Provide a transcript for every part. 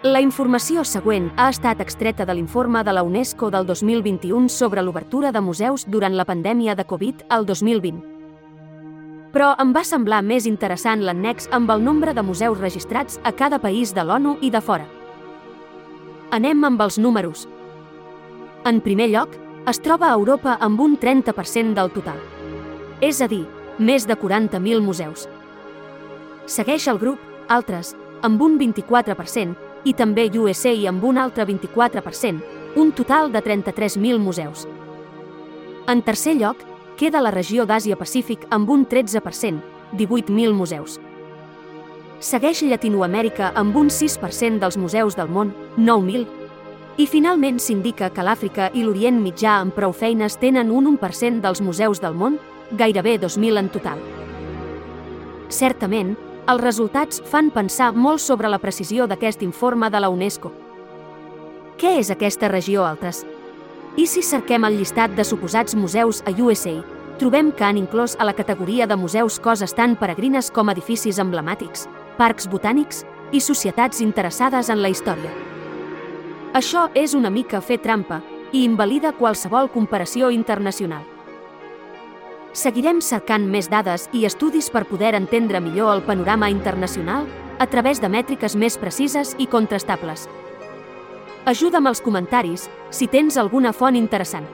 La informació següent ha estat extreta de l'informe de la UNESCO del 2021 sobre l'obertura de museus durant la pandèmia de Covid al 2020. Però em va semblar més interessant l'annex amb el nombre de museus registrats a cada país de l'ONU i de fora. Anem amb els números. En primer lloc, es troba a Europa amb un 30% del total. És a dir, més de 40.000 museus. Segueix el grup, altres, amb un 24%, i també USA amb un altre 24%, un total de 33.000 museus. En tercer lloc, queda la regió d'Àsia-Pacífic amb un 13%, 18.000 museus. Segueix Llatinoamèrica amb un 6% dels museus del món, 9.000, i finalment s'indica que l'Àfrica i l'Orient Mitjà amb prou feines tenen un 1% dels museus del món, gairebé 2.000 en total. Certament, els resultats fan pensar molt sobre la precisió d'aquest informe de la UNESCO. Què és aquesta regió altres? I si cerquem el llistat de suposats museus a USA, trobem que han inclòs a la categoria de museus coses tan peregrines com edificis emblemàtics, parcs botànics i societats interessades en la història. Això és una mica fer trampa i invalida qualsevol comparació internacional. Seguirem cercant més dades i estudis per poder entendre millor el panorama internacional a través de mètriques més precises i contrastables. Ajuda'm als comentaris si tens alguna font interessant.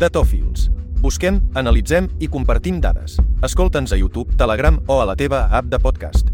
Datòfils. Busquem, analitzem i compartim dades. Escolta'ns a YouTube, Telegram o a la teva app de podcast.